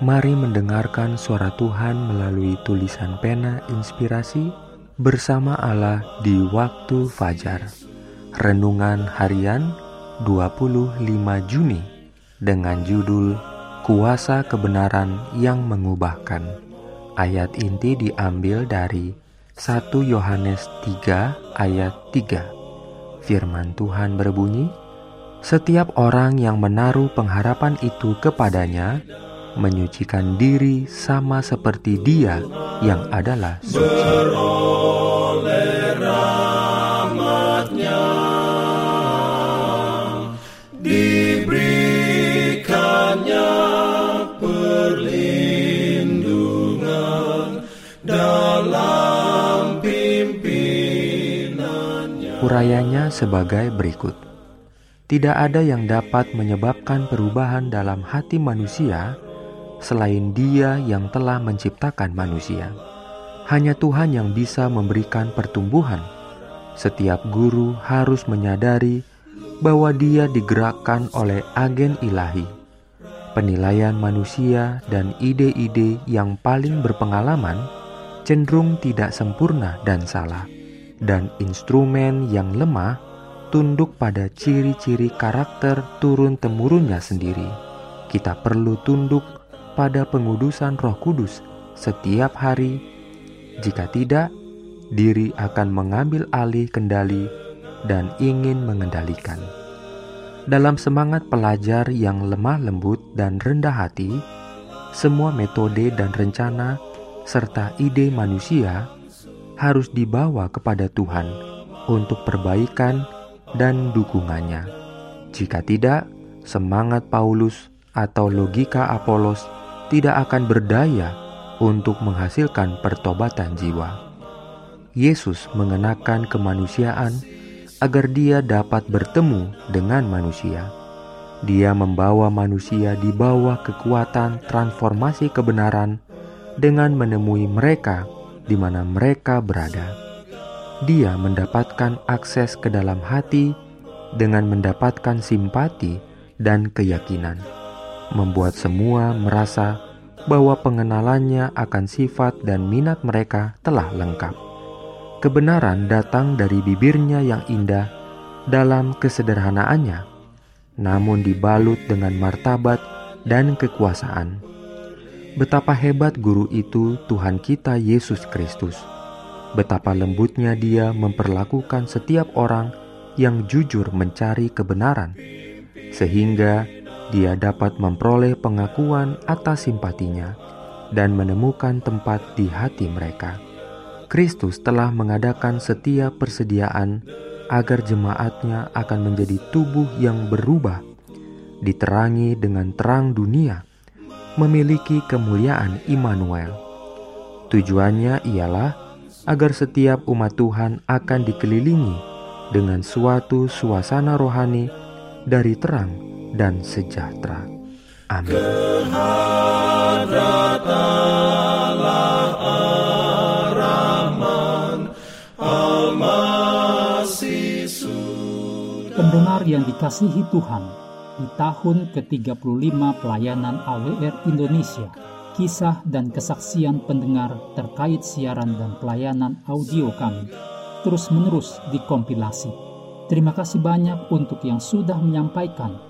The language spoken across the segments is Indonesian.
Mari mendengarkan suara Tuhan melalui tulisan pena inspirasi bersama Allah di waktu fajar. Renungan harian 25 Juni dengan judul Kuasa Kebenaran yang Mengubahkan. Ayat inti diambil dari 1 Yohanes 3 ayat 3. Firman Tuhan berbunyi, "Setiap orang yang menaruh pengharapan itu kepadanya menyucikan diri sama seperti Dia yang adalah suci. diberikannya perlindungan dalam pimpinannya. Urayanya sebagai berikut. Tidak ada yang dapat menyebabkan perubahan dalam hati manusia selain Dia yang telah menciptakan manusia. Hanya Tuhan yang bisa memberikan pertumbuhan. Setiap guru harus menyadari bahwa dia digerakkan oleh agen ilahi. Penilaian manusia dan ide-ide yang paling berpengalaman cenderung tidak sempurna dan salah, dan instrumen yang lemah tunduk pada ciri-ciri karakter turun-temurunnya sendiri. Kita perlu tunduk pada pengudusan Roh Kudus setiap hari. Jika tidak, diri akan mengambil alih kendali dan ingin mengendalikan. Dalam semangat pelajar yang lemah lembut dan rendah hati, semua metode dan rencana serta ide manusia harus dibawa kepada Tuhan untuk perbaikan dan dukungannya. Jika tidak, semangat Paulus atau logika Apolos tidak akan berdaya untuk menghasilkan pertobatan jiwa. Yesus mengenakan kemanusiaan agar dia dapat bertemu dengan manusia. Dia membawa manusia di bawah kekuatan transformasi kebenaran dengan menemui mereka di mana mereka berada. Dia mendapatkan akses ke dalam hati dengan mendapatkan simpati dan keyakinan membuat semua merasa bahwa pengenalannya akan sifat dan minat mereka telah lengkap. Kebenaran datang dari bibirnya yang indah dalam kesederhanaannya, namun dibalut dengan martabat dan kekuasaan. Betapa hebat guru itu Tuhan kita Yesus Kristus. Betapa lembutnya dia memperlakukan setiap orang yang jujur mencari kebenaran, sehingga dia dapat memperoleh pengakuan atas simpatinya dan menemukan tempat di hati mereka. Kristus telah mengadakan setiap persediaan agar jemaatnya akan menjadi tubuh yang berubah, diterangi dengan terang dunia, memiliki kemuliaan Immanuel. Tujuannya ialah agar setiap umat Tuhan akan dikelilingi dengan suatu suasana rohani dari terang dan sejahtera. Amin. Pendengar yang dikasihi Tuhan, di tahun ke-35 pelayanan AWR Indonesia, kisah dan kesaksian pendengar terkait siaran dan pelayanan audio kami terus-menerus dikompilasi. Terima kasih banyak untuk yang sudah menyampaikan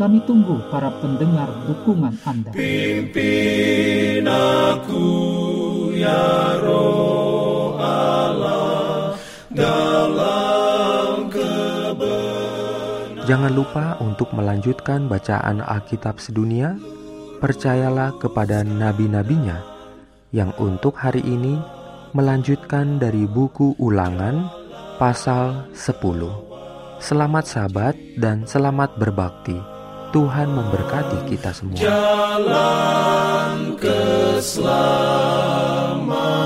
Kami tunggu para pendengar dukungan Anda. Pimpin aku ya roh Allah dalam kebenaran. Jangan lupa untuk melanjutkan bacaan Alkitab sedunia. Percayalah kepada nabi-nabinya yang untuk hari ini melanjutkan dari buku ulangan pasal 10. Selamat sahabat dan selamat berbakti. Tuhan memberkati kita semua. Jalan keselamatan.